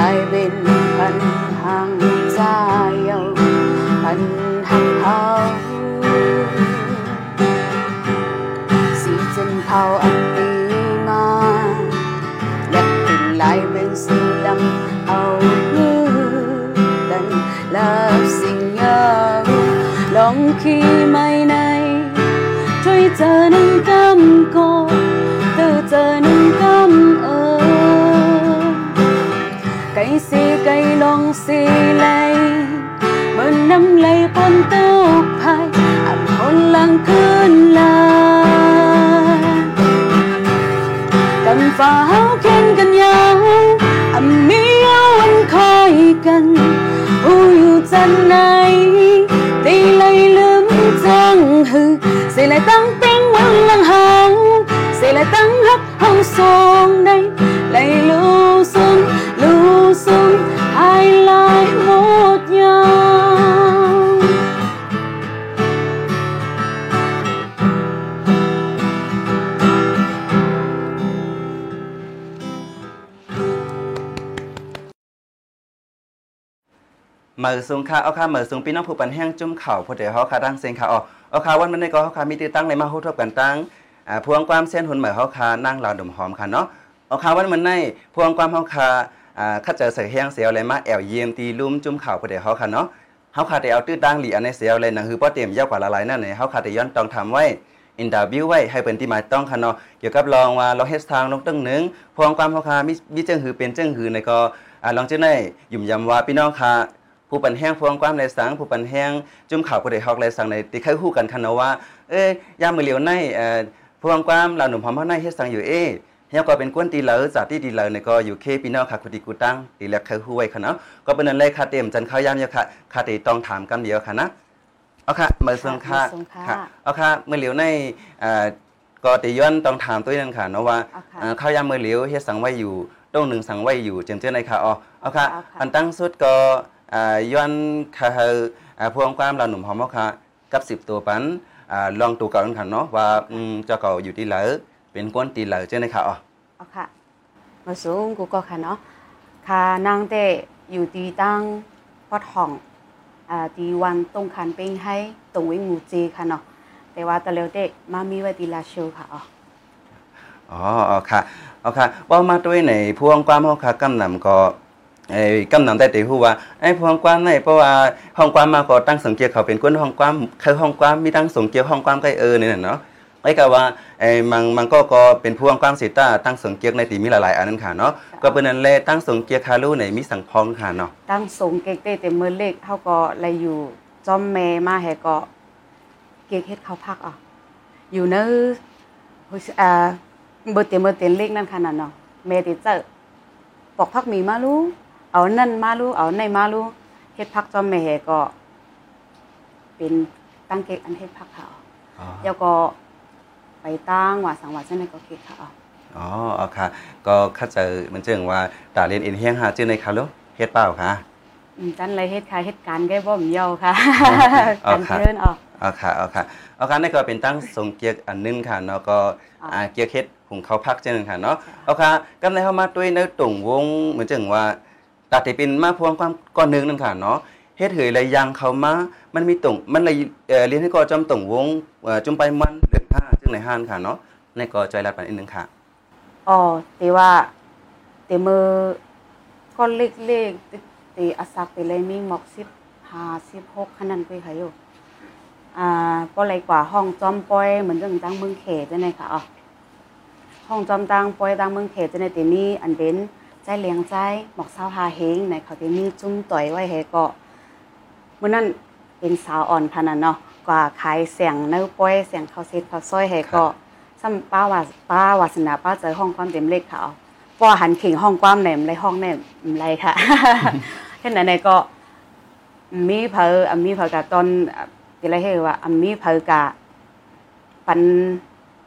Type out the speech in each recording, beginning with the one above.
hai bên hận hàng xa yêu hận hàng hao si chân thao ăn đi ma đặt tình lại bên si lâm hầu như tần là sinh nhau lòng khi mai này, trôi chờ nâng cam cô từ chờ nâng cây xì cây lòng xì lay mơ năm lay con tâu phai ẩm hôn lang cơn la cầm pháo khen กันยาวอำมีเอาวันคอยกันผู้อยู่จันไหนตีเลย มือสูงค่ะเอาค่ะเหมือสูงพี่น้องผู้ปันแห้งจุ่มเข่าพอเดี๋ยวเขาค่ะตั้งเสียงค่ะอ๋อเอาค่ะวันมันในก็เขาค่ะมีตีตั้งในมาฮู้ทบกันตั้งอ่าพวงความเส้นหุ่นเหมือเขาค่ะนั่งรอดมหอมค่ะเนาะเอาค่ะวันมันในพวงความเขาค่ะอ่าข้าเจอเสือแห้งเสียวอะไรมาแอวเยี่ยมตีลุ่มจุ่มเข่าพอเดี๋ยวเขาค่ะเนาะเขาค่ะแต่เอาตื้อดังหลีอันในเสียวเลยนะคือป้อเตรียมยาวกว่าละลายนั่นเนี่ยเขาค่ะแต่ย้อนต้องทำไว้อินดาบิวไว้ให้เป็นที่หมายต้องค่ะเนาะเกี่ยวกับลองว่าเราเฮ็ดทางลงตั้งหนึ่งพวงความเขาค่ะมีมีเจ้งหือเป็นเจ้งหือในก็อ่าลองจ้าได้ยุ่มยำว่าพี่น้องค่ะ ผู้ปันแห้งพวงความในสังผู้ปันแห้งจุ่มข่าวผู้ใดฮอกในสังในติเคยฮู้กันคันเนาะว่าเอ้ยยามมือเหลียวในเอ่อพวงความลาวหนุ่มหอมเฮาในเฮ็ดสังอยู่เอ้เฮียก็เป็นกวนตีเหลอจากที่ดีเหลอเนี่ยก็อยู่เคพี่น้องค่ะคุติกูตั้งตีแลกเคยฮู้ไว้ค่ะเนาะก็เป็นนั้นเลยค่ะเต็มจันเข้ายามเยอะค่ะค่ะติต้องถามกันเดียวค่ะนะเอาค่ะมือเซิงค่ะมือเซิงค่ะค่ะเอาค่ะมือเหลียวในเอ่อก็ติย้อนต้องถามตัวนั้นค่ะเนาะว่าเอาค่ะเอ่อข้าวยามมือเหลียวเฮ็ดสังไว้อยู่ต้องหนึ่งสังไว้อยู่เจมเจ้าในค่ะอ๋อเอาค่ะเอาค่ะอันตั้งสุดก็อ่า ย้อนค่ะเฮาอ่าพวงความเราหนุ่มหอมเฮาค่ะกับสิบตัวปันอ่าลองตัวเก่ากันค่ะเนาะว่าอืมเจ้าเก่าอยู่ที่เหลอเป็นก้นตีเหลอเจ้าในค่ะอ๋อเอาค่ะมาสูงกูก็ค่ะเนาะค่ะนางเตอยู่ตีตั้งปอดห้องอ่าตีวันตรงคันเป็นให้ตรงวิงูจีค่ะเนาะแต่ว่าตะเลวเตมามีไว้ตีลาโชค่ะอ๋ออ๋ออ๋อค่ะเอาค่ะว่ามาด้วยในพวงความเฮาค่ะกำนำก็ ไอ้กำนำได้ตีฮู้ว่าไอ้พวงความในเพราะว่าห้องความมาก็ตั้งสังเกตเขาเป็นคนห้องความคือห้องความมีตั้งสังเกตห้องความใกล้เออนี่น่ะเนาะไอ้ก็ว่าไอ้มันมันก็ก็เป็นพวงความสิตาตั้งสังเกตในตีมีหลายๆอันนั้นค่ะเนาะก็เป็นนั้นแลตั้งสังเกตคารูในมีสังพองค่ะเนาะตั้งสงเกกเตแต่มือเล็กเขาก็เลยอยู่จอมแม่มาแหก็เกกเฮ็ดเขาพักอะอยู่ในอ่าเบอร์เต็มเมอร์เตนเล็กนั่นขนาดเนาะแม่ติเจอปอกพักมีมาลู เอานั่นมาลูเอาในมาลูเฮ็ดพักจอมแม่แหก็ เป็นตั้งเกกอันเฮ็ดพักเขาอ๋อแล้วก็ไปตั้งว่าสังว่าจังไดก็เกกเขาอะอ๋ออ๋อค่ะ ก็เข้าใจมันเจิงว่าตาเรียนเอ็นเฮียงหาชื่อในค่ะลูกเฮ็ดเปล่าค่ะอืมจันเลยเฮ็ดค่ะเฮ็ดการแก้บ่มเยาค่ะอ๋อการครับเชิญออกเอาค่ะเอาค่ะเอาค่ะนี่ก็เป็นตั้งทรงเกียกอันหนึงค่ะเนาะก็อ่าอ่าเกียกเฮ็ดหุงเขาวพักเช่นนึงค่ะเนาะเอาค่ะกำในเข้ามาด้วยในตุ่งวงเหมือนจังว่า ตาที่เป็นมาพวงความก้อนหนึงนั่นค่ะเนาะเฮ็ดเหยไรยังเขามา มันมีตุ่งมันเลยเรียนให้ก็จำตุ่งวงเอ่มไปมันเหลือห้าจึงในห้านค่ะเนาะในก็ใจรัดปันอีกนึงค่ะอ๋อแต่ว่าแต่มือก็เล็กๆแต่อาศักแต่เลยมีหมอกสิบห้าสิบหกขนาดไปค่ะอยู่อ่าก็เลยกว่าห้องจอมปอยเหมือนเรื่องตั้งเมืองเขตจังไดค่ะอ๋อห้องจอมตังปอยตังเมืองเขตจังไดแต่มีอันเป็น ใจเลี้ยงใจหมอกสาวหาเฮงในเขาแต่มีจุ้มต่อยไว้ให้ก็มื้อนั้นเป็นสาวอ่อนขนาดเนาะกว่าขายเสียงเนื้อปอยเสียงเขาวเซ็ดเขาวซอยให้ก็ซ้ำป้าวาป้าวาสนาป้าเจอห้องความเต็มเลขเขาป้าหันเข่งห้องความแหนมเลยห้องแหนมไรค่ะเห็นไหนไหนก็มีเพออันมีเพอกะตอนที่ไรเห็นว่าอันมีเพอกะปัน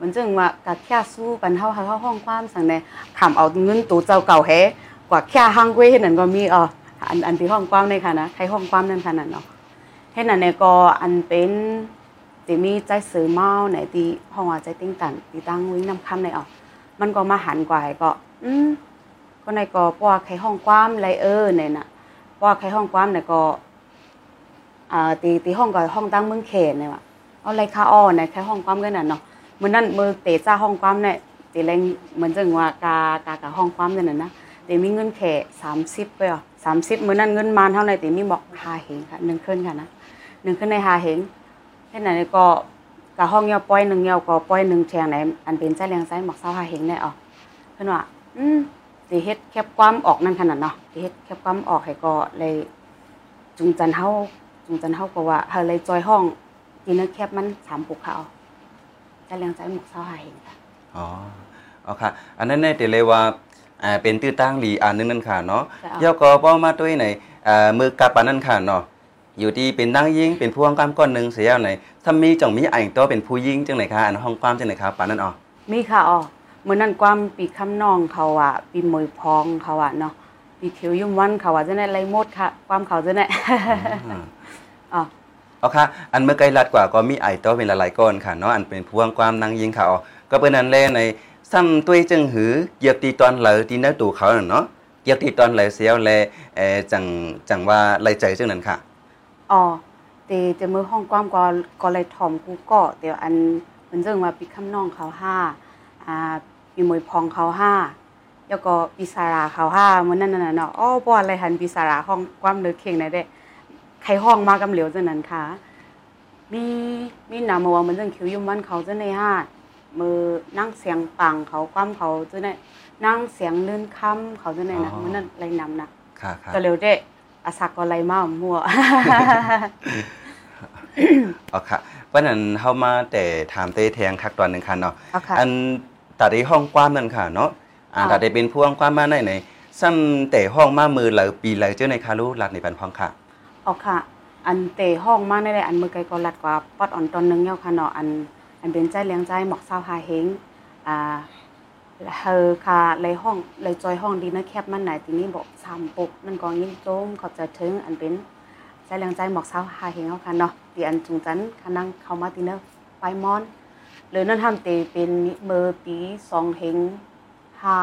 มันจึงว่ากะแค่สู้ปันเฮาเฮาห้องความสั่งในขำเอาเงินตัวเจ้าเก่าแฮกว่าแค่ห้างเว้ยเห็นนั่นก็มีอ๋ออันอันที่ห้องความในค่ะนะใครห้องความนั่นค่ะนั่นเนาะเห็นนั่นในก็อันเป็นจะมีใจซื้อเมาไหนที่ห้องว่าใจติ้งตันที่ตั้งวิ่งนำคำในออกมันก็มาหันกว่าก็อืมก็ในก็เพราะว่าใครห้องความไรเออเนี่ยน่ะเพราะว่าใครห้องความเนี่ยก็อ่าตีตีห้องก็ห้องตั้งเมืองเขตเนี่ยว่ะเอาไรค่าอ้อเนี่ยใครห้องความกันน่ะเนาะ มือนั้นมือเตะจ้าห้องความเนี่ยตีแรงเหมือนจังว่ากากากะห้องความเนี่ยนะเตมีเงินแค่30ไปอะสามสิบมือนั้นเงินมานเท่าไหร่แต่มีบอกหาเหงค่ะหนึ่งขึ้นค่ะนะหนึ่งขึ้นในหาเหงเช่นไหนก็กะห้องเงียวปอยหนึ่งเงียก็ปอยหนึ่งแชงไหนอันเป็นใจเลียงไซหมอกเศร้าหาเหงได้ออกเพิ่อนว่าอืมสิเฮ็ดแคบความออกนั่นขนาดเนาะสิเฮ็ดแคบความออกให้ก็เลยจุงจันเฮาจุงจันเฮาก็ว่าเฮาเลยจอยห้องกินเนื้อแคบมันสามปุกเขา ใจเลียงใจหมอกเศร้าหาเหงค่ะอ๋อเอาค่ะ อันนั้นเนี่ยเดี๋ยวเลยว่าอ่าเป็นตื้อตั้งหลีอันนึงนั่นค่ะเนาะจะเอาเยาก็ป้อมาด้วยไหนอ่ามือกับปานนั่นค่ะเนาะอยู่ที่เป็นนั่งยิงเป็นพวงกล้ามก้อนหนึ่งเสียไหนถ้ามีจ่องมีอ่างตัวเป็นผู้ยิงจังไหนคะอันห้องความจังไหนคะปานนั้นอ๋อมีค่ะอ๋อมื้อนั้นความปีคำน้องเขาอะปีมวยพองเขาอะเนาะปีเขียวยุ่มวันเขาอะจะได้ไรหมดค่ะ ความเขาจะได้อืมอ๋อ เอาค่ะ อันเมื่อไกลลัดกว่าก็มีไอตัวเป็นหลายก้อนค่ะเนาะอันเป็นพวงความนั่งยิงค่ะอ๋อก็เป็นนั้นแลในซ้ำตุ้ยจึงหือเกียบตีตอนเหลอตีเนื้อตูเขาน่ะเนาะเกียบตีตอนเหลอเสียวแลเออจังจังว่าไล่ใจจังนั้นค่ะอ๋อเตเจะมือห้องความก็ก็เลยถ่อมกูก็เดี๋ยวอันเหมือนเรื่องว่าปีคำน้องเขาห้าอ่าปีมวยพองเขาห้าแล้วก็ปีสาราเขาห้ามื้อนั้นน่ะเนาะอ้อบ่อะไรหันปีสาราห้องความเลิกเข่งไหนได้ ใครห้องมากำเหลียวจังนั้นค่ะ มีมีหนามาว่ามันเรื่องคิวยุ่มวันเขาจะในห้ามือนั่งเสียงปังเขาความเขาจะในนั่งเสียงลื่นค่ำเขาจะในนะอ๋อมันนั่นไรนำนะค่ะค่ะก็เร็วเด้อาศักก็ไรมามั่วอ๋อค่ะเพราะนั้นเฮามาแต่ถามเตแทงคักตอนหนึงค่ะเนาะเอาค่ะอันตัดในห้องกว้างนั่นค่ะเนาะอ่าค่ะตัดได้เป็นพวงกว้างมาไหนไหนซ้ำแต่ห้องมามือเหลอปีเหลอเจ้าในคารุรัดในปันพองค่ะ เอาค่ะ อันเตะห้องมากได้เลยอันมือไกลก็รัดกว่าปอดอ่อนตอนหนึงเนาะค่ะเนาะอันอันเป็นใจเลี้ยงใจหมอกเศร้าหาเฮงอ่าเฮอค่ะเลยห้องเลยจอยห้องดีนะแคบมันไหนทีนี้บอกสามปุกนั่นก็ยิ่งโจมเขาจะถึงอันเป็นใจเลี้ยงใจหมอกเศร้าหาเฮงเอาค่ะเนาะตีอันจุงจันค่ะนั่งเข้ามาตีเนอะไปมอนหรือนั่นทำเตเป็นเบอร์ปีสองเฮงห้า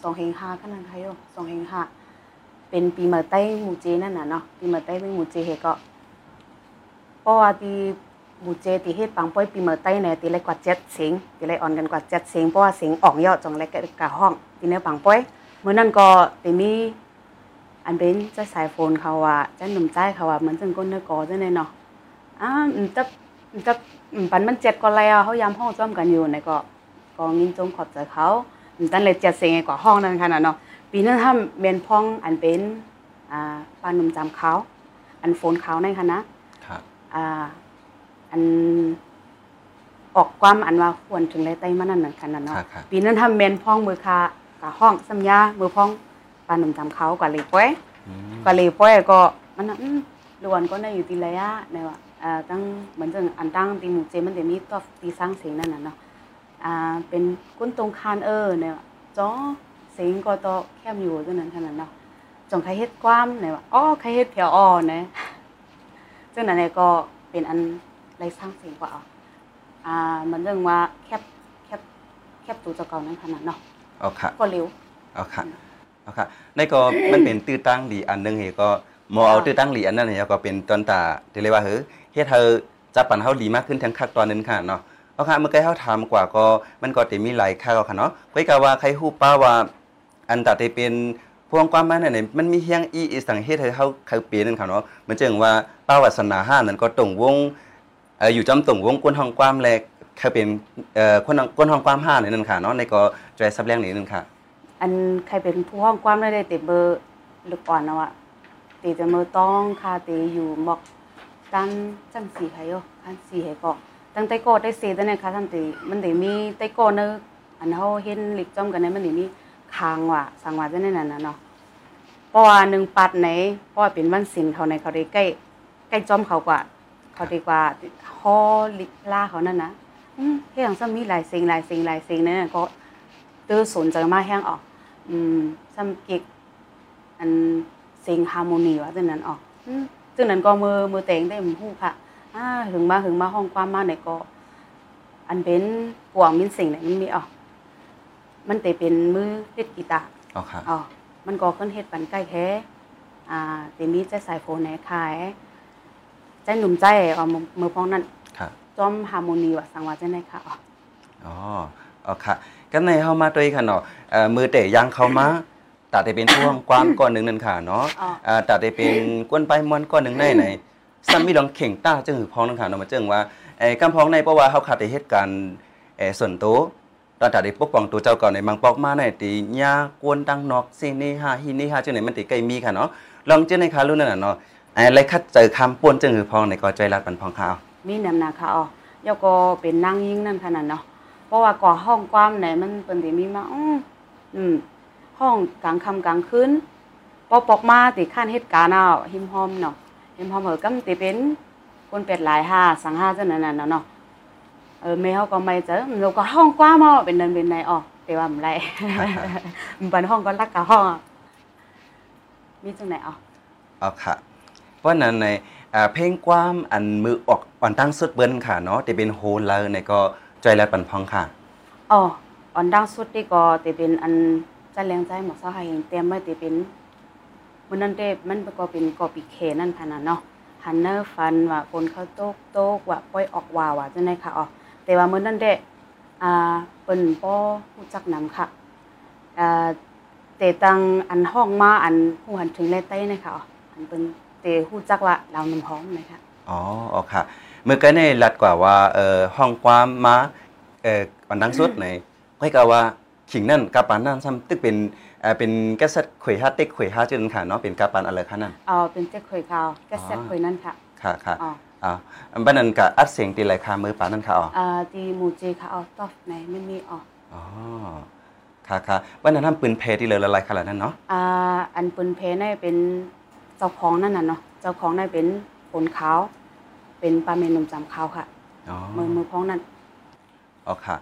สองเฮงห้าขนาดไทยโยสองเฮงห้า เป็นปีมื่อใต้หมูเจนั่นน่ะเนาะปีมื่อใต้เป็นหมูเจเฮก็เพราะว่าที่หมูเจที่เฮ็ดปังป้อยปีมื่อใต้เนี่ยตีเลยกว่าเจ็ดเสียงตีเลยอ่อนกันกว่าเจ็ดเสียงเพราะว่าเสียงออกยอดจงเลยกะห้องตีเนื้อปังป้อยเมื่อนั้นก็ตีมีอันเป็นเจ้าสายโฟนเขาว่าเจ้าหนุ่มใจเขาว่าเหมือนจังก้นเนื้อกอจังไดเนาะอ้าอืมจะจะมปันมันเจ็ดก็แล้วเขายามห้องจ้อมกันอยู่ในก็ก็งินจงขอบใจเขาอืมตั้นเลยเจ็ดเสียงไงกว่าห้องนั้นขนาดเนาะ ปีนั้นทำเมียนพองอันเป็นอ่าปลาหนุ่มจำเขาอันโฟนเขาในคณะครับอ่าอันออกความอันว่าควรถึงไรไต้มานั่นนั่นคันนั้นเนาะค่ะค่ะปีนั้นทำเมียนพองมือคากะห้องสัญญามือพองปลาหนุ่มจำเขากะเลยป้อยอืมกะเลยป้อยก็มันน่ะอืมลวนก็ได้อยู่ตีระยะในว่าอ่าตั้งเหมือนจังอันตั้งตีหมู่เจมันจะมีตัวตีสร้างเสียงนั่นน่ะเนาะอ่าเป็นก้นตรงคานเออเนี่ยว่าจ้อเสียงก็ต่อแคบอยู่จังนั้นขนาดเนาะจงใครเฮ็ดความเนี่ยว่าอ๋อใครเฮ็ดเพียวอ่อนะจังนั้นเนี่ยก็เป็นอันไรสร้างเสียงกว่าเอาอ่ามันเรื่องว่าแคบแคบแคบตัวเจ้าเก่านั้นขนาดเนาะเอาค่ะก็เร็วเอาค่ะเอาค่ะในก็มันเป็นตื้อตั้งหลีอันหนึงเฮก็หมอเอาตื้อตั้งหลีอันนั้นเนี่ยก็เป็นตอนตาที่เรียกว่าเฮ้ยเฮ็ดเธอจับปันเฮาหลีมากขึ้นทั้งคักตอนนึงค่ะเนาะเอาค่ะเมื่อกี้เฮาถามกว่าก็มันก็จะมีหลายค่าค่ะเนาะไว้กะว่าใครฮู้ป้าว่า อันตาได้เป็นพวงความหมายนั่นน่ะมันมีเฮียงอีอีสังเฮ็ดให้เฮาเขาเปลี่ยนนั่นค่ะเนาะมือนจังว่าป้าวาสนาห้านั่นก็ตรงวงอยู่จำตรงวงกวนห้องความแลกเขาเป็นเอ่อคนห้องกวนห้องความห้านี่นั่นค่ะเนาะในก็ใจซับแรงนี่นั่นค่ะ อันใครเป็นผู้ห้องความได้ได้ติเบอร์ลูกอ่อนเนะวะตีจะมือต้องคาตีอยู่หมอกตันจังสีไผโยคันสีไผก็ตั้งแต่ก็ได้เสียตั้งแต่ค่ะท่านตีมันได้มีแต่ก็เนอะอันเฮาเห็นหลิกจอมกันในมันได้มี คางว่าสังวาจังนั้นน่ะเนาะเพราะว่าหนึ่งปัดไหนเพราะว่าเป็นวันศิลเขาในเขาได้ใกล้ใกล้จอมเขากว่า เขาดีกว่าฮอลิล่าเขานั่นนะเฮ็ดหยังซะมีหลายสิ่งหลายสิ่งหลายสิ่งนั่นก็ตื้อสนใจมาแห้งออก อืมซ้ำกิกอันเสียงฮาร์โมนีว่าจังนั้นออกอืมจังนั้นก็มือมือเต็งได้มฮู้ค่ะอ่าถึงมาถึงมาห้องความมาไหนก็ อันเป็นกวางมินสิ่งไหนมันมีออก มันแต่เป็นมือเล่นกีตาร์เอาค่ะอ๋อมันก็ขึ้นเฮ็ดปันใกล้แท้อ่าแต่มีใจสายโฟนไหนขายใจหนุ่มใจเอามือมือพองนั้นค่ะจอมฮาร์โมนีว่าสังว่าจังได๋ค่ะอ๋ออ๋อเอาค่ะกันในเฮามาด้วยค่ะเนาะเอ่อมือเตะยางเข้ามาตัดได้เป็นพ่วงความก้อนหนึ่งนั่นค่ะเนาะอ๋ออ่าตัดได้เป็นกวนไปมวนก้อนหนึ่งในไหนซ้ำมีลองเข่งต้าจึงหือพ้องนั่นค่ะเนาะมาเจิงว่าไอ้กำพ้องในเพราะว่าเขาขาดได้เหตุการณ์เอ่อส่วนตัว ตอนตัดได้ปกป้องตัวเจ้าก่อนในบางปอกมาในตีญากวนตังนอกซีนี่ฮาฮีนี่ฮาจึงไหนมันติใกล้มีค่ะเนาะลองเจ้าในคารุ่นนั่นน่ะเนาะไอ้ไรคัดเจอคำป่วนจึงหือพองในก็ใจรัดปันพองค่ะเอามีนำนาค่ะอ๋อยาก็เป็นนางยิ่งนั่นขนาดเนาะเพราะว่าก่อห้องความไหนมันเป็นติมีมาอื้ออืมห้องกลางค่ำกลางคืนพอปอกมาติขั้นเหตุการณ์เอาหิมหอมเนาะหิมหอมเหอกำติเป็นคนเป็ดหลายห้าสังห้าจังนั้นน่ะเนาะ เออแม่เขาก็ไม่เจอเราก็ห้องกว้างมาเป็นเดินเป็นในอ๋อแต่ว่ามันไรมันเป็นห้องก็รักกับห้องอะมีจังไหนอ๋อเอาค่ะเพราะฉะนั้นในอ่าเพลงความอันมือออกอ่อนตั้งสุดเบิ้นค่ะเนาะที่เป็นโฮลเลอร์ในก็ใจรัดปันพ้องค่ะอ๋ออันดังสุดนี่ก็ติเป็นอันจะแรงใจหมอกเสาให้เห็นเตรียมไว้ติเป็นมันนั่นเด้มันก็เป็นกอปีเคนั่นค่ะนะเนาะหันเนอร์ฟันว่าคนเขาโตกโตกว่าปล่อยออกว่าว่าจังได๋ค่ะอ๋อ แต่ว่ามื้อนั้นเด้อ่าเปิ้นบ่ฮู้จักนำค่ะอ่าแต่ตังอันห้องมาอันฮู้หันถึงแลใต้นะคะอ๋ออันเปิ้นแต่ฮู้จักว่าลาวน้ำหอมนะคะอ๋อโอเคค่ะเมื่อกี้ในรัดกว่าว่าเอ่อห้องความมาเอ่ออ่อนตั้งสุดในก็ให้กล่าวว่าขิงนั่นกาปานนั่นซ้ำตึกเป็นเอ่อเป็นแกสเซ็ตขวยฮาเต็กขวยฮาจืนค่ะเนาะเป็นกาปานอะไรคะนั่นอ๋อเป็นเจ๊เคยค่ะอ๋อแกแซ่บเคยนั่นค่ะค่ะค่ะ อ๋ออ่าอันบ้านนั้นก็อัดเสียงตีไรค่ะมือปานนั่นค่ะอ๋ออ่าตีหมูเจค่ะอ๋อตอบไหนไม่มีอ๋ออ๋อค่ะค่ะบ้านนั้นทำปืนเพที่เลยละลายขนาดนั้นเนาะอ่าอันปืนเพนี่เป็นเจ้าของนั่นน่ะเนาะเจ้าของนั่นเป็นคนขาวเป็นปลาเมนนมจำขาวค่ะอ๋อมือมือพ้องนั่นเอาค่ะ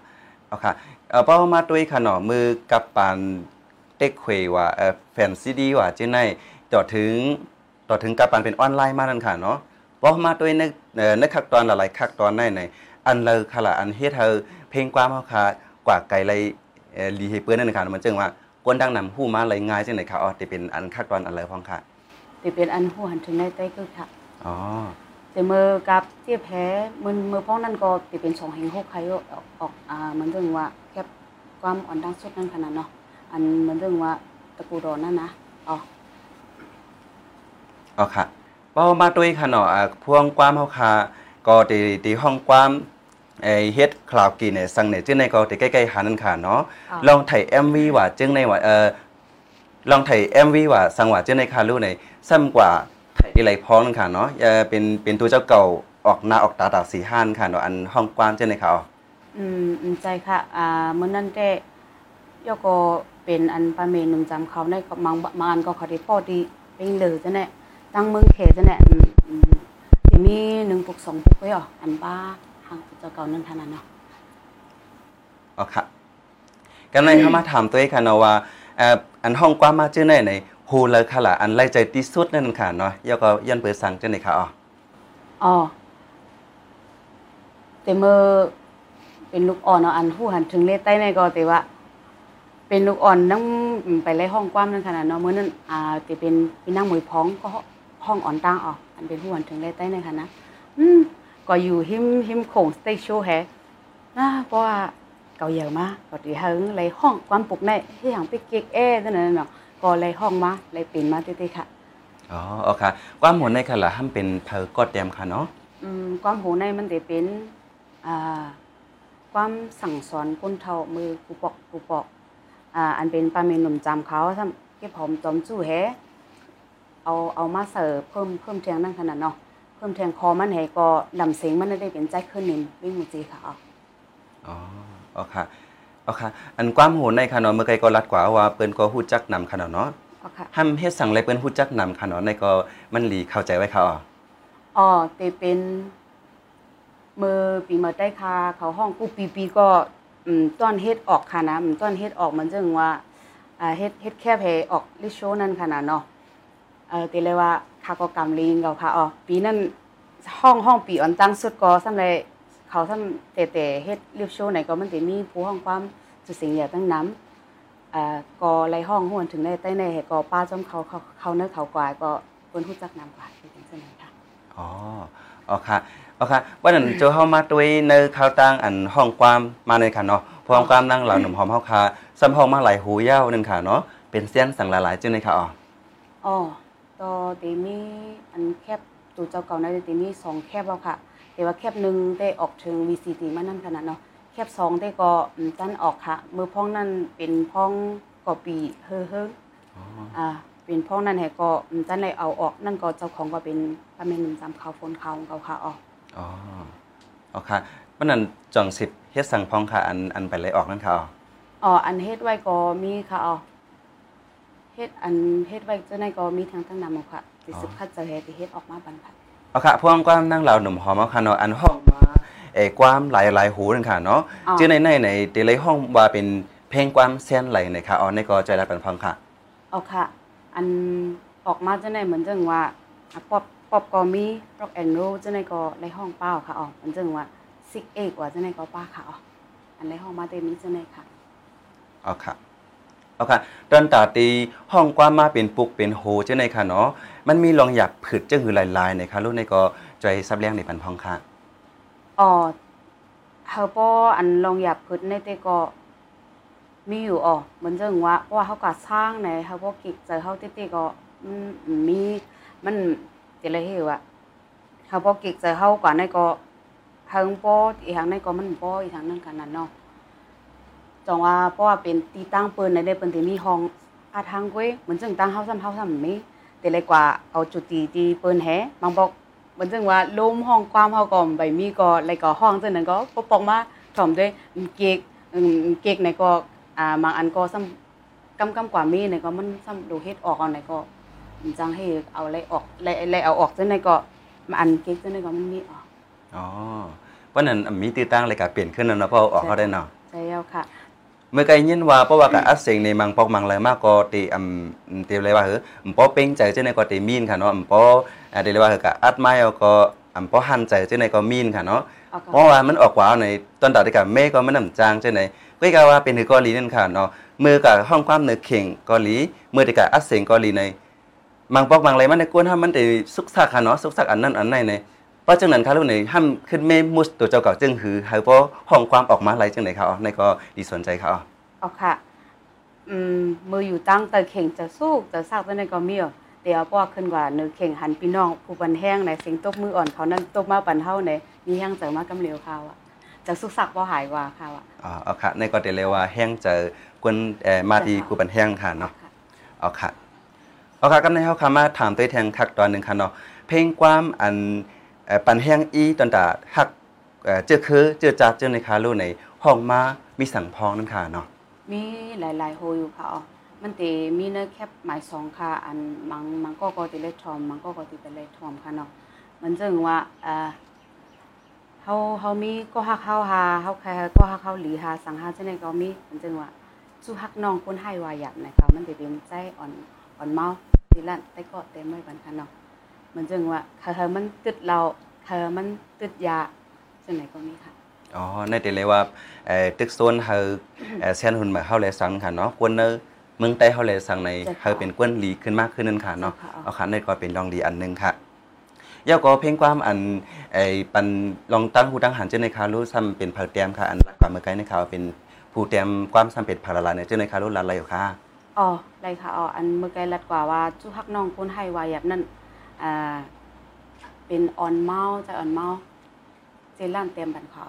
เอาค่ะเอ่อเป้ามาด้วยค่ะเนาะมือกับปานเต็กเควว่าเอ่อแฟนซีดีว่าเจ้าในต่อถึงต่อถึงกับปานเป็นออนไลน์มานั่นค่ะเนาะ เป้ามาด้วยในเอ่อในขั้นตอนหลายๆขั้นตอนในในอันเลยค่ะละอันเฮ็ดเฮาเพลงความเฮาค่ะกว่าไกลเลยเอ่อลีให้เปิ้นนั่นค่ะมันจึงว่ากวนดังนำฮู้มาเลยง่ายจังได๋ค่ะอ๋อที่เป็นอันขั้นตอนอันเลยพ้องค่ะแต่เป็นอันหูหันถึงในใต้ก็ค่ะอ๋อแต่มือกับเจี๊ยบแพ้มือมือพ้องนั่นก็ติเป็นสองแห่งหกใครออกออกอ่าเหมือนเรื่องว่าแคบความอ่อนดังสุดนั่นขนาดเนาะอันเหมือนเรื่องว่าตะกูดอนนั่นนะอ๋ออ๋อค่ะเป้ามาด้วยค่ะเนาะอ่าพวงความเฮาค่ะก็ที่ที่ห้องความไอ้เฮ็ดคลาวกินเนี่ยสั่งเนี่ยจึงในก็ที่ใกล้ๆหานั่นค่ะเนาะอ๋อลองถ่าย MV ว่าจึงในว่าเอ่อลองถ่าย MV ว่าสังว่าจึงในคารู้ในซ้ำกว่าถ่ายไหลพ้องนั่นค่ะเนาะเอ่อเป็นเป็นตัวเจ้าเก่าออกหน้าออกตาตาสีห้านค่ะเนาะอันห้องความจึงในค่ะอ๋ออืมอืมใจค่ะอ่ามื้อนั้นได้ยก็เป็นอันปลาเมนุมจำเขาในก็มังบางอันก็เขาได้พอดีเป็นเหลือจังแน่ ตั้งเมืองเขจังแน่อืมอืมสิมี1ปุก2ปุกไว้อ่ออันบ้าทางเจ้าเก่านั่นท่านั้นเนาะอ๋อค่ะกันในเข้ามาถามตัวเองค่ะเนาะว่าอันห้องความมาจึงในในฮูเลยค่ะล่ะอันไล่ใจที่สุดนั่นค่ะเนาะยก็ยันเปิดสั่งจึงในค่ะอ๋ออ๋อแต่เมื่อเป็นลูกอ่อนเนาะอันผู้หันถึงเลใต้ในก็แต่ว่า เป็นลูกอ่อนนั่งไปไล่ห้องกว้างนั่นขนาดเนาะเมื้อนั้นอ่าแต่เป็นพี่นั่งมวยพ้องก็ ห้องอ่อนตั้งออกอันเป็นผู้หันถึงเลขใต้ในค่ะนะอืมก็อยู่หิมหิมโขงสเตชัวแฮนะเพราะว่าเก่าเยอะมากก็ตีเฮิงเลยห้องความปลุกในที่อย่างติ๊กเก๊กแอ้นั่นน่ะเนาะก็เลยห้องมาเลยปีนมาติ๊กๆค่ะอ๋อโอเคความหมุนในค่ะล่ะห้ามเป็นเพอก็เต็มค่ะเนาะอืมความหูในมันจะเป็นอ่าความสั่งสอนคนเท่ามือกูปอกกูปอกอ่าอันเป็นปลาเมนหนุ่มจำเขาทำเก็บหอมจอมจู้แฮ เอาเอามาเสิร์ฟเพิ่มเพิ่มเทียงนั่งขนาดเนาะเพิ่มเทียงคอมันให้ก็ลำเสียงมันได้เป็นใจขึ้นนินวิ่งมูจีค่ะเอาอ๋อโอเคโอเคอันความโหในค่ะเนาะเมื่อไกลก็รัดกว่าว่าเปิ้นก็ฮู้จักนำค่ะเนาะเนาะเอาค่ะห้ามเฮ็ดสั่งอะไรเปิ้นฮู้จักนำค่ะเนาะในก็มันหลีเข้าใจไว้ค่ะอ๋ออ๋อแต่เป็นมือปีมาได้ค่ะเขาห้องกูปีปีก็อืมต้อนเฮ็ดออกค่ะนะอืมต้อนเฮ็ดออกมันจึงว่าอ่าเฮ็ดเฮ็ดแค่เพออกลิโชนั่นค่ะนะเนาะ เออตีเลยว่าคาก็กำลิงเก่าค่ะอ๋อปีนั้นห้องห้องปีอ่อนตั้งสุดก็สำเลยเขาทำเตะเตะเฮ็ดเรียบโชว์ไหนก็มันสิมีผู้ห้องความจุดสิ่งอย่าตั้งน้ำเอ่อก็ไล่ห้องห่วนถึงได้ใต้ในเหตุก็ป้าจอมเขาเขาเขาเนื้อเขากว่าก็เพิ่นฮู้จักนำกว่าเป็นจังซั่นค่ะอ๋อโอเคโอเควันนั้นเจ้าเฮามาด้วยในข่าวต่างอันห้องความมาในค่ะเนาะพร้อมความนั่งเหล่าหนุ่มหอมเฮาค่ะซ้ำห้องมาหลายหูยาวนึงค่ะเนาะเป็นเส้นสังหลายๆจึงในค่ะอ๋ออ๋อ ตอเตมีอันแคบตัวเจ้าเก่านะเตมีสองแคบแล้วค่ะ แต่ว่าแคบหนึ่งได้ออกถึง VCT มานั่นขนาดเนาะแคบสองได้ก็อืมจันออกค่ะ มือพ้องนั่นเป็นพ้องกอปีเฮ้อเฮ้ออ๋ออ่าเป็นพ้องนั่นแหละก็อืมจันเลยเอาออกนั่นก็เจ้าของก็เป็นป้าแม่หนุ่มจำเขาวฝนเขาวของเขาค่ะออกอ๋ออ๋อค่ะมันนั้นจ่องสิบเฮ็ดสั่งพองค่ะอันอันไปเลยออกนั่นค่ะอ๋ออ๋ออันเฮ็ดไว้ก็มีค่ะอ๋อ เฮ็ดอันเฮ็ดไว้เจ้าในก็มีทั้งทั้งนำเอาค่ะสิสึกคัดจะเฮ็ดที่เฮ็ดออกมาบันค่ะเอาค่ะพวงความนั่งเหล่าหนุ่มหอมเอาค่ะเนาะอันห้องมาเอ่อความหลายหลายหูนั่นค่ะเนาะอ๋อชื่อในในในเดลัยห้องว่าเป็นเพลงความเส้นไหลในค่ะอ๋อในก็ใจรักเป็นพังค่ะเอาค่ะ อันออกมาเจ้าในเหมือนจังว่าอะป๊อปป๊อปก็มีร็อกแอนด์โรเจ้าในก็ในห้องเป้าค่ะอ๋อเหมือนจังว่าซิกเอกว่าเจ้าในก็ป้าค่ะอ๋ออันในห้องมาเต็มนี้เจ้าในค่ะเอาค่ะ เอาค่ะตอนตาตีห้องความมาเป็นปุกเป็นโฮเจ้าในค่ะเนาะมันมีลองอยากผึดเจ้าหือหลายๆในค่ะลูกในก็ใจซับเลี้ยงในปันพองค่ะอ๋อเฮาป้ออันลองอยากพึดในเตก็มีอยู่อ๋อเหมือนจังว่าเพราะว่าเฮาก็สร้างในเฮาบ่กิกใจเฮาเต้ๆก็มันมีมันจะเลยเฮว่าเฮาบ่กิกใจเฮาก็ในก็ทางป้ออีทางในก็มันป้ออีทางนึงกันนั่นเนาะ จองว่าเพราะว่าเป็นตีตั้งเปิ้นในได้เปิ้นสิมีห้องอาทางก้วยเหมือนจังตั้งเฮาซ้ำเฮาซ้ำมีแต่เลยกว่าเอาจุดตีที่เปิ้นแฮบางบอกเหมือนจังว่าลมห้องความเฮาก็ใบมีก็อะไรก็ห้องจังนั้นก็ปกปอกมาถ่อมด้วยเก๊กเก๊กในก็อ่าบางอันก็ซ้ำกำกำกว่ามีในก็มันซ้ำดูเฮ็ดออกเอาไหนก็จังให้เอาอะไรออกอะไรไรเอาออกจังไหนก็มาอันเก๊กจังไหนก็มันมีออกอ๋อเพราะนั้นมีตีตั้งเลยก็เปลี่ยนขึ้นแล้วเนาะเพราะเอออกเขาได้เนาะใช่แล้วค่ะ เมื่อไกยินว่าเพราะว่ากับอัดเสียงในมังปอกมังเลยมากก็ตีอำเตียวเลยว่าเฮ้ออำปอเป้งใจเจ้าในก็ตีมีนค่ะเนาะอำปออ่าเดี๋ยวเลยว่าเฮ้อกับอัดไม้เอาก็อำปอหันใจเจ้าในก็มีนค่ะเนาะเอาก็เพราะว่ามันออกกว่าในตอนตัดกับแม่ก็มันน้ำจางเจ้าในก็กว่าเป็นหือเกาหลีนั่นค่ะเนาะมือกับห้องความเนื้อเข่งเกาหลีมือที่กับอัดเสียงเกาหลีในมังปอกมังเลยมันในกวนห้ามมันได้สุกซักค่ะเนาะสุกซักอันนั้นอันไหนใน เพราะจังนั้นค่ะลูกในห้ามขึ้นเมมุสตัวเจ้าเก่าจึงหือเฮาเพราะห้องความออกมาอะไรจังไหนค่ะอ๋อในก็ดีสนใจค่ะอ๋อเอาค่ะอืมมืออยู่ตั้งแต่เข่งจะสู้จะซากจังไหนก็มีอะแต่เอาป้อขึ้นกว่าเนื้อเข่งหันพี่น้องผู้บันแห้งในเสียงตบมืออ่อนเขานั้นตบมาปันเฮาในมีแห้งเจอมากำเหลวข่าวอะจะสุกสักบ่หายว่าข่าวอะอ๋อเอาค่ะในก็เดเลยว่าแห้งเจอกวนเอ่อมาที่กูปันแห้งค่ะเนาะเอาค่ะเอาค่ะกำในเฮาค่ะมาถามตัวแทนคักตอนหนึงค่ะเนาะเพลงความอันเอ่อ ปันแห้งอีตอนตาฮักเอ่อเจอคือเจอจัดเจอในคารู้ในห้องมามีสังพองนั่นค่ะเนาะมีหลายๆโฮอยู่ค่ะอ๋อมันติมีเนื้อแคบหมายสองค่ะอันมังมังก็ก็ติเลทอมมังก็ก็ติเป็นเลทอมค่ะเนาะมันจึงว่าเออเฮาเฮามีก็ฮักเฮาหาเฮาแค่ก็ฮักเฮาหลีหาสังหาจังได๋ก็มีมันจึงว่าสู้ฮักน้องคนให้ว่าหยับนะคะมันสิเป็นใจอ่อนอ่อนเมาทีละแต่ก็เต็มไว้บันค่ะเนาะ มันจึงว่าเธอมันตึดเราเธอมันตึดยาจังไดก็มีค่ะอ๋อในเดเลยว่าเอ่อตึกโซนเฮาเอ่อเซนหุ่นมาเฮาเลยสังค่ะเนาะกวนเนอเมืองใต้เฮาเลยสังในจ้ะค่ะเฮาเป็นกวนหลีขึ้นมากขึ้นนั่นค่ะเนาะจ้ะค่ะเอาค่ะในก็เป็นรองดีอันหนึงค่ะยาวก็เพลงความอันไอ้ปันลองตั้งหูตั้งหันเจ้าในคารู้ซ้ำเป็นผาแต้มค่ะอันรักกว่าเมื่อกี้ในข่าวเป็นผู้แต้มความซ้ำเป็นผาละลายในเจ้าในคารู้ละลายอยู่ค่ะอ๋อได้ค่ะอ๋ออันเมื่อกี้รัดกว่าว่าจู้ฮักน้องคนให้วายับนั่นอ่า เป็นออนเมาใจออนเมาเจล้านเต็มบันเขา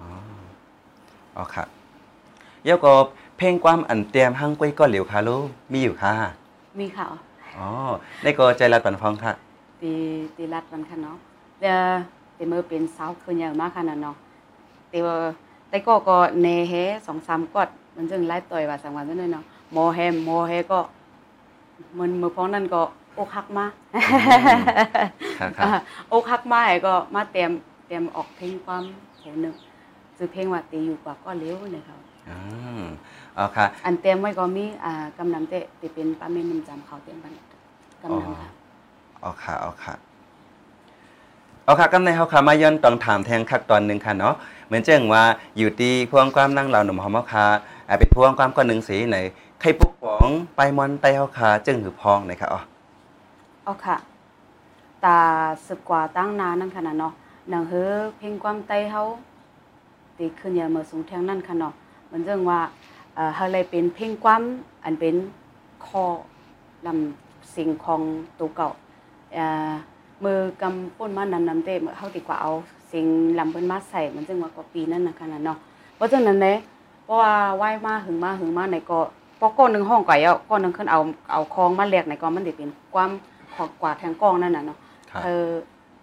อ๋ออ๋อค่ะยาวก็เพลงความอันเตรียมหั่งก้วยก็เหลียวค่ะรู้มีอยู่ค่ะ มีค่ะอ๋ออ๋อในก็ใจรัดปันฟองค่ะตีตีรัดมันค่ะเนาะเดี๋ยวตีมือเป็นสาวคืนใหญ่มากค่ะน่ะเนาะแต่ว่าแต่ก็ก็เนเฮสองสามกอดมันจึงไล่ต่อยว่าสังวันนั่นเลยเนาะโมเฮมโมเฮก็มันมือพ้องนั่นก็ อกหักมาค่ะค่ะอ่าอกหักมาไอ้ก็มาเตรียมเตรียมออกเพลงความแถวหนึงคือเพลงว่าตีอยู่กว่าก็เลี้ยวเนี่ยครับอืมอ๋อค่ะอันเตรียมไว้ก็มีอ่ากำนังเตะที่เป็นป้าเมนนำจำเขาเตรียมบันกำนังค่ะอ๋อค่ะอ๋อค่ะอ๋อค่ะกำในเฮาค่ะมาย้อนต้องถามแทงคักตอนหนึงค่ะเนาะเหมือนเจ้งว่าอยู่ที่พวงความนั่งเราหนุ่มหอมเฮาค่ะอ่าเป็นพวงความก้อนหนึ่งสีในใครปุกป๋องไปมอนไตเฮาค่ะจึงหือพองนะคะอ๋อ เอาค่ะ ตาสึกกว่าตั้งนานนั่นค่ะนะเนาะหนังเฮอเพลงความไตเฮาตีขึ้นอย่ามาสูงแทงนั่นค่ะเนาะเหมือนเรื่องว่าเอ่อเฮาเลยเป็นเพลงความอันเป็นคอลำสิ่งของตัวเก่าเอ่อมือกำป้นมานั้นนำเตเฮาดีกว่าเอาสิ่งลำเพิ่นมาใส่มันจึงว่ากว่าปีนั้นนะขนาดเนาะเพราะฉะนั้นเด้เพราะว่าไหว้มาหึงมาหึงมาในก็พอก้อนหนึงห้องไก่เอาก้อนหนึงขึ้นเอาเอาคองมาแลกในก็มันได้เป็นความ ขอกกว่าแทงกองนั่นน่ะเนาะครับเออ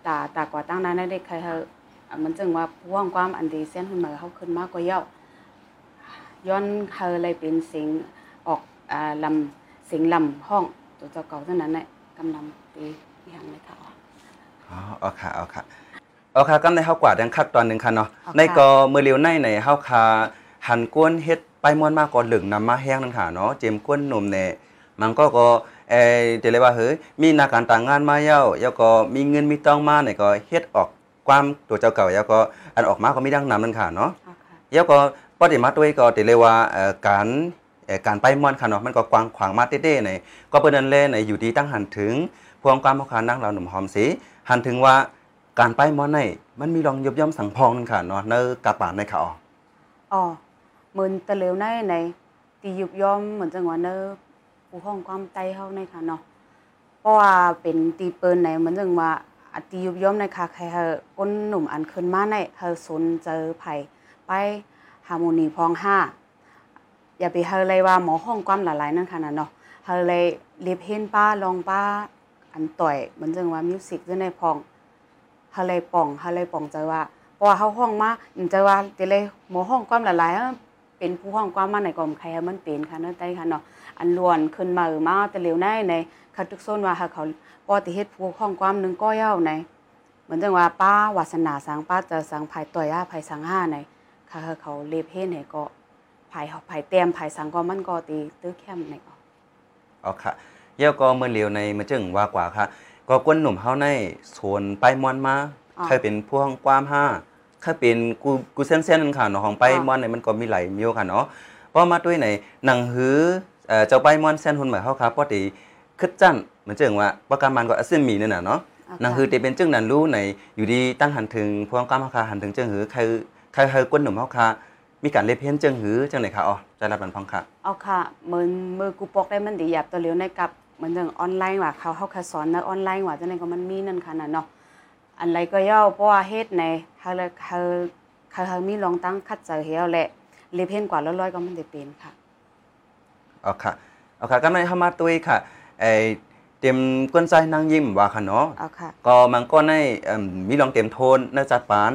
ตาตากว่าตั้งนั้นได้ใครเฮาอะมันจึงว่าพ่วงความอันดีเส้นขึ้นมาเฮาขึ้นมากกว่าเย้าย้อนเฮาเลยเป็นสิ่งออกอ่าลำสิ่งลำห้องตัวเจ้าเก่าเท่านั้นแหละกำนำตีอย่างเลยค่ะอ๋อเอาค่ะเอาค่ะเอาค่ะก็ในเฮากว่าดังคักตอนหนึงค่ะเนาะเอาค่ะในก็มือเลียวในในเฮาคาหันกวนเฮ็ดไปม่วนมากก่อนเหลืองนำมาแห้งนึงค่ะเนาะเจมกวนนมเนี่ยมันก็ก็ เออเดี๋ยวเลยว่าเฮ้ยมีหนาการต่างงานมาเย้าแล้วก็มีเงินมีต้องมาเนี่ยก็เฮ็ดออกความตัวเจ้าเก่าแล้วก็อันออกมาก็มีดังนำนึงค่ะเนาะเอาค่ะแล้วก็ปฏิมาด้วยก็ติเลยว่าเอ่อการเอ่อการไปม่วนค่ะเนาะมันก็กว้างขวางมาเต้ๆในก็เปิ้นนั่นแลในอยู่ดีตั้งหันถึงพวงความเฮาคานั่งเราหนุ่มหอมสีหันถึงว่าการไปม่วนในมันมีรองยบย่อมสังพองนึงค่ะเนาะในกาป่านในค่ะอ๋ออ๋อเหมือนตะเหลวในในตียุบย่อมเหมือนจังหวะเนอ ผู้ห้องความใจเฮาในค่ะเนาะเพราะว่าเป็นตีเปิ้นในเหมือนจังว่าอตียุบย่อมในค่ะใครเฮาก้นหนุ่มอันขึ้นมาในเฮาสนเจอไผไปฮาร์โมนีพองห้าอย่าไปเฮาเลยว่าหมอห้องความหลายๆนั่นค่ะนะเนาะเฮาเลยเรียบเห็นป้าลองป้าอันต่อยเหมือนจังว่ามิวสิกอยู่ในพองเฮาเลยป่องเฮาเลยป่องใจว่าเพราะว่าเฮาห้องมาอินใจว่าติเลยหมอห้องความหลายๆ เป็นผู้ห้องความมาในกล่อมใครมันเป็นค่ะเนั่นใต้ค่ะเนาะอันล้วนขึ้นมาเออมาแต่เร็วในในเขาทุกโซนว่าหาเขาปอติเฮ็ดผู้ห้องความหนึงก็ยาวในเหมือนจังว่าป้าวาสนาสังป้าจะสังภายต่อยาภายสังห้าในค่ะเขาเลบเฮ็ดให้ก็ภายภายเตรียมภายสังก็มันก็ตีตื้อแคมในก็เอาค่ะแล้วก็มื้อเหลียวในมันจึงว่ากว่าค่ะ ก็กวนหนุ่มเฮาในสวนไปม่วนมาอ๋อเคยเป็นพวงความห้า เคยเป็นกูกูเส้นๆนั่นค่ะเนาะของไปอ๋อม่วนในมันก็มีหลายมิวค่ะเนาะพอมาด้วยในหนังหือเอ่อเจ้าไปม่วนเส้นหุ่นเหมือนเฮาค่ะปกติคึดจั่นเหมือนจึงว่าประการมันก็อซึมมีนั่นน่ะเนาะเอานั่นค่ะคือที่เป็นจึงนั้นรู้ในอยู่ดีตั้งหันถึงพวงกล้ามเฮาคาหันถึงจึงหือใครใครเฮากวนหนุ่มเฮาคามีการเล็บเพี้ยนจึงหือจังไหนคะอ๋อใจรับมันพังค่ะเอาค่ะเหมือนมือกูปอกได้มันดีหยับตัวเร็วในกับเหมือนอย่างออนไลน์ว่าเขาเขาเคยสอนในออนไลน์ว่าจังได๋ก็มันมีนั่นค่ะน่ะเนาะ อันไรก็ย่อเพราะว่าเฮ็ดในเขาเลยเขาเขาเขามีลองตั้งคัดเจอเฮียวแหละเลเพนกว่าร้อยๆก็มันได้เป็นค่ะเอาค่ะเอาค่ะก็ไม่เข้ามาตุยค่ะไอเตรียมกวนใจนางยิ้มว่าค่ะเนาะเอาค่ะก็มันก็ในเอิ่มมีลองเตรียมโทนในจัดปาน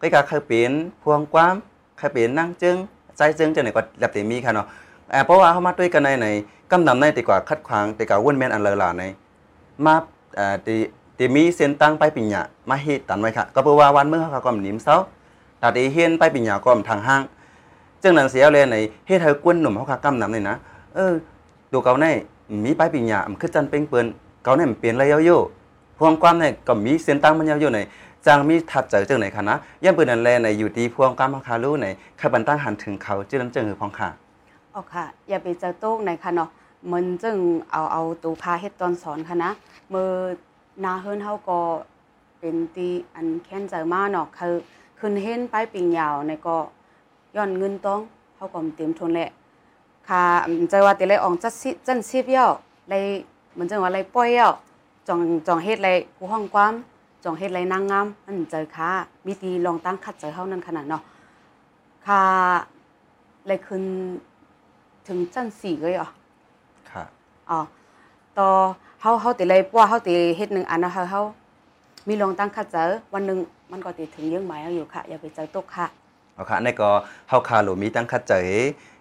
ก็ก็เคยเป็นพวงความเคยเป็นนางจึงใจจึงจังไหนก็แบบเตมีค่ะเนาะเอ่อเพราะว่าเข้ามาด้วยกันในในกำนำในดีกว่าคัดขวางดีกว่าวนแม่นอันเลอหลาในมา เตมีเส้นตั้งไปปิญญามาเฮ็ดตันไว้ค่ะก็เพราะว่าวันเมื่อเขาก็นิมเซาแต่ตีเฮียนไปปิญญาก็ทางห้างจึงนั้นเสียเลยในเฮ็ดให้กวนหนุ่มเขาค่ะกำนำนี่นะเออตัวเกาในมีไปปิญญามันคือจันเป็นเปิ้นเกาในมันเปลี่ยนระยะโยพวงความในก็มีเส้นตั้งมันยาวโยในจางมีถัดเจอจังไหนคะนะย่ำเปิ้นนั่นแลในอยู่ที่พวงความของคารู้ในขบันตั้งหันถึงเขาจื้อน้ำจังหือพองค่ะเอค่ะ อย่าไปเจอโต๊กในค่ะเนาะมันจึงเอาเอาตูพาเฮ็ดตอนสอนค่ะนะมือ นาเฮิรนเฮาก็เป็นตีอันแค้นใจมาเนาะคือขึ้นเห็นไปปิงยาวในก็ย้อนเงินต้องเฮาก็เตรียมทุนแหละค่ะอืมใจว่าติเลยอองจัดสิจันสิบเย่าเลยเหมือนจังว่าเลยปล่อยเย่าจองจองเฮ็ดเลยผู้ห้องความจองเฮ็ดเลยนางงามอันเจอค่ะมีตีลองตั้งคัดเจอเฮานั่นขนาดเนาะค่ะเลยขึ้นถึงจันสี่เลยอะค่ะอ๋อต่อเฮาเฮาติเลยเพราะว่าเฮาติเฮ็ดหนึ่งอันนะเฮาเฮามีลองตั้งคัดเจอวันหนึงมันก็ติถึงเยื่องหมายเอาอยู่ค่ะ อย่าไปเจอตกค่ะเอาค่ะในก็เฮาคาหลูมีตั้งคัดเจย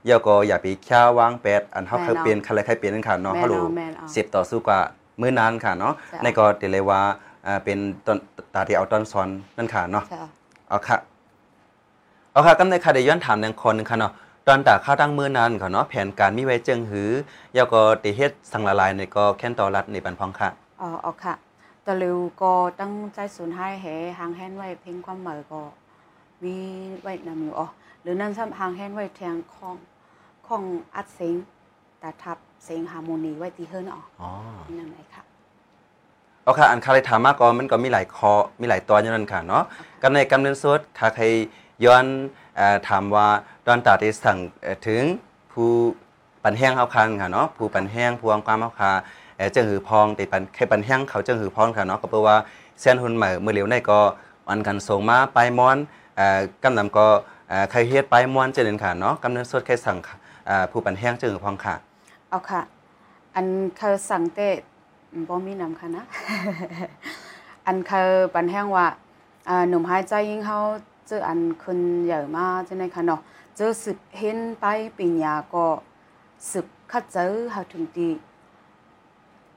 เยาก็อย่าไปค้าวางแปดอันเฮาเคยเปลี่ยนคันเลยเคยเปลี่ยนนั่นค่ะเนาะแม่นเฮาหลูเอาแม่นเอาเสียบต่อสู้กว่ามื้อนานค่ะเนาะจ้ะในก็ติเลยว่าอ่าเป็นตอนตาที่เอาตอนสอนนั่นค่ะเนาะใช่เอาเอาค่ะเอาค่ะกำในค่ะเดี๋ยวย้อนถามหนึ่งคนหนึงค่ะเนาะ ตอนตาข้าวตั้งมือนั้นค่ะเนาะแผนการมีไว้เจิงหือยาวก็ติเฮ็ดสังละลายในก็แค่นต่อรัดในปันพองค่ะอ๋อเอาค่ะตะลิวก็ตั้งใจสูญให้เหหางแฮนไว้เพ่งความหมายก็มีไว้นำอยู่อ๋อหรือนั่นซ้ำหางแฮนไว้แทงของของอัดเสียงตาทับเสียงฮาร์โมนีไว้ตีเฮิรนอ๋ออ๋อนั่นไหนค่ะเอาค่ะอันคาเลยถามมาก็มันก็มีหลายคอมีหลายตอนอยู่นั่นค่ะเนาะกันในกำเนิดสดค่ะใคร ย้อนถามว่าตอนตาที่สั่งถึงผู้ปันแห้งเฮาคันค่ะเนาะผู้ปันแห้งพวงความเฮาคาเอ่อเจังหือพองแต่ปันแค่ปันแห้งเขาเจังหือพองค่ะเนาะก็แปลว่าเส้นหุ่นใหม่เมื่อเร็วในก็อันกันส่งมาไปม้อนกำนำก็ใครเฮ็ดไปม้วนเจริญค่ะเนาะกำเนิดสดแค่สั่งผู้ปันแห้งเจังหือพองค่ะเอาค่ะ อันเขาสั่งเตะบ่มีนำค่ะนะอันเขาปันแห้งว่าหนุ่มหายใจยิ่งเขา เจออันคนใหญ่มาจังได๋ค่ะเนาะเจอสึกเห็นไปปิญญาก็สึกคัดเจอเฮาถึงตี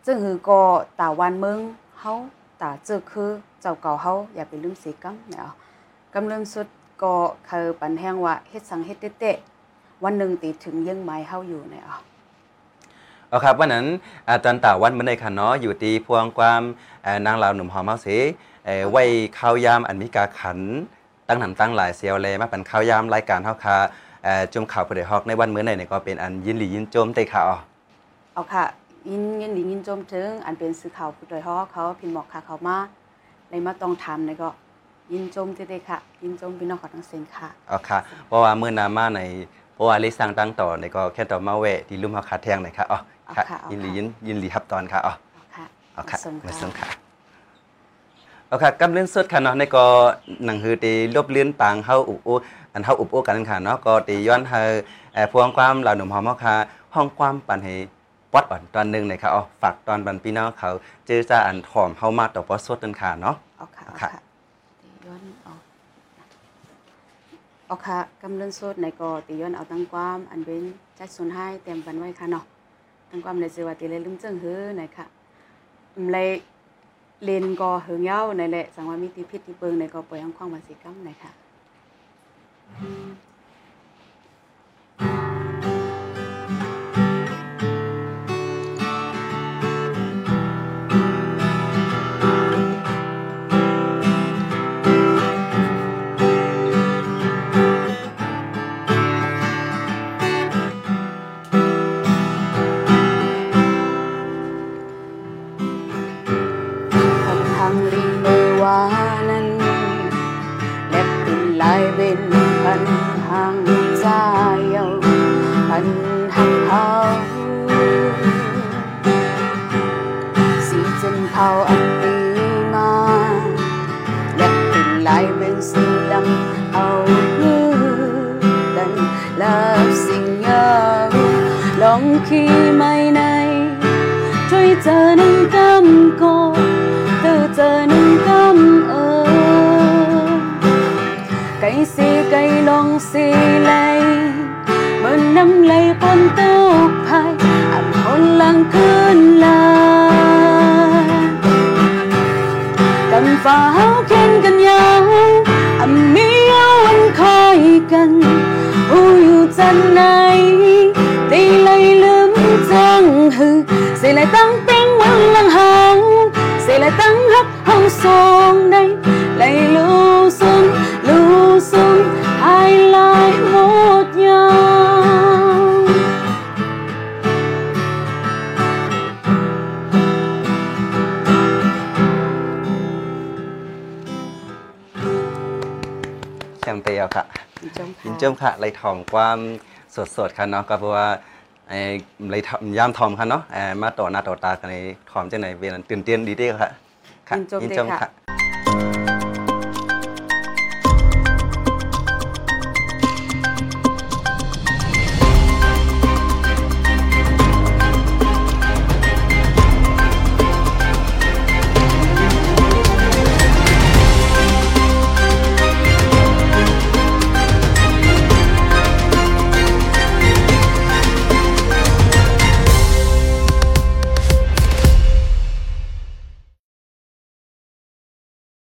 จึงหือก็ตาวันเมืองเฮาตาเจอคือเจ้าเก่าเฮาอย่าไปลืมเสีกังเนาะกำเริ่มสุดก็เขาปันแห้งว่าเฮ็ดสังเฮ็ดเตะวันหนึ่งติถึงยังไม้เฮาอยู่เนาะเอาครับวันนั้นอ่าตอนต่าวันเมื่อในค่ะเนาะอยู่ตีพวงความนางลาวหนุ่มหอมเฮาเสไว้ข้าวยามอันมีกาขัน ตั้งหนำตั้งหลายเซียวแลมาเป็นข้าวยามรายการเฮาค่ะเอ่อจุ่มข่าวผู้ใดฮอกในวันมื้อในเนี่ยก็เป็นอันยินหลียินโจมเตะค่ะอ๋อเอาค่ะยินยินดียินโจมถึงอันเป็นสื่อข่าวผู้โดยฮอกเขาพิมพ์บอกค่ะเขามาเลยมาต้องทำในก็ยินโจมเด้ๆค่ะ ยินโจมพี่น้องของทั้งเซนค่ะเอาค่ะเพราะว่ามื้อหนามาในเพราะว่าลิสั่งตั้งต่อในก็แค่ต่อมาแวะที่ลุ่มเฮาคาแทงหน่อยค่ะอ๋อค่ะเอาค่ะเอายินหลีค่ะยินยินหลีครับตอนค่ะอ๋อเอาค่ะเอาค่ะส่งมาค่ะส่งค่ะ เอาค่ะกำเลื่อนสดค่ะเนาะในก็หนังฮือตีลบเลื่อนปางเฮาอุบโออันเฮาอุบโอกันค่ะเนาะก็ตีย้อนเฮาเอ่อพวงความเหล่าหนุ่มหอมเฮาค่ะห้องความปันให้ปอดอ่อนตอนหนึงหน่อยค่ะอ๋อฝากตอนบันพี่น้องเขาเจอจาอันหอมเฮามาต่อปอสดนั่นค่ะเนาะเอาค่ะเอาเอาค่ะค่ะตีย้อนเอาเอาค่ะกำเนิดสดในก็ตีย้อนเอาตั้งความอันเป็นจัดส่วนให้เตรียมกันไว้ค่ะเนาะตั้งความในสื่อว่าตีเลยลืมเจิงหือในค่ะอืมเลย เลนกอเหิงเย้าในแหละสังว่ามีติพิษติเปิงในก็ปอยังความวันสีกัมในค่ะ พันหักเฮาสีจนเผาอันปีมาและเป็นลายเป็นสีดำเอาเลือดันลับสิ่งยาวลองขี้ไม่ในช่วยเจอหนึ่งกำก็ตือเจอหนึ่งกำเออไก่สีไก่ลองสีไลเลย อันคนลังขึ้นลากำฟ้าเฮาเข็นกันยาวอันมีเอาวันคอยกันผู้อยู่จันไหนตีเลยลืมจังหือ sẽ lại tăng tiếng quăng lăng hàng sẽ lại tăng hấp hông sông đây lại lưu เจิมค่ะเลยถ่อมความสดๆค่ะเนาะก็เพราะว่าไอ้เลยถ่อมย่ามถ่อมค่ะเนาะเอ่อมาต่อหน้าต่อตากันในถ่อมจังไหนเวียนตื่นเต้นดีเด้อค่ะค่ะยินเจิมยินเด้เจิมค่ะค่ะ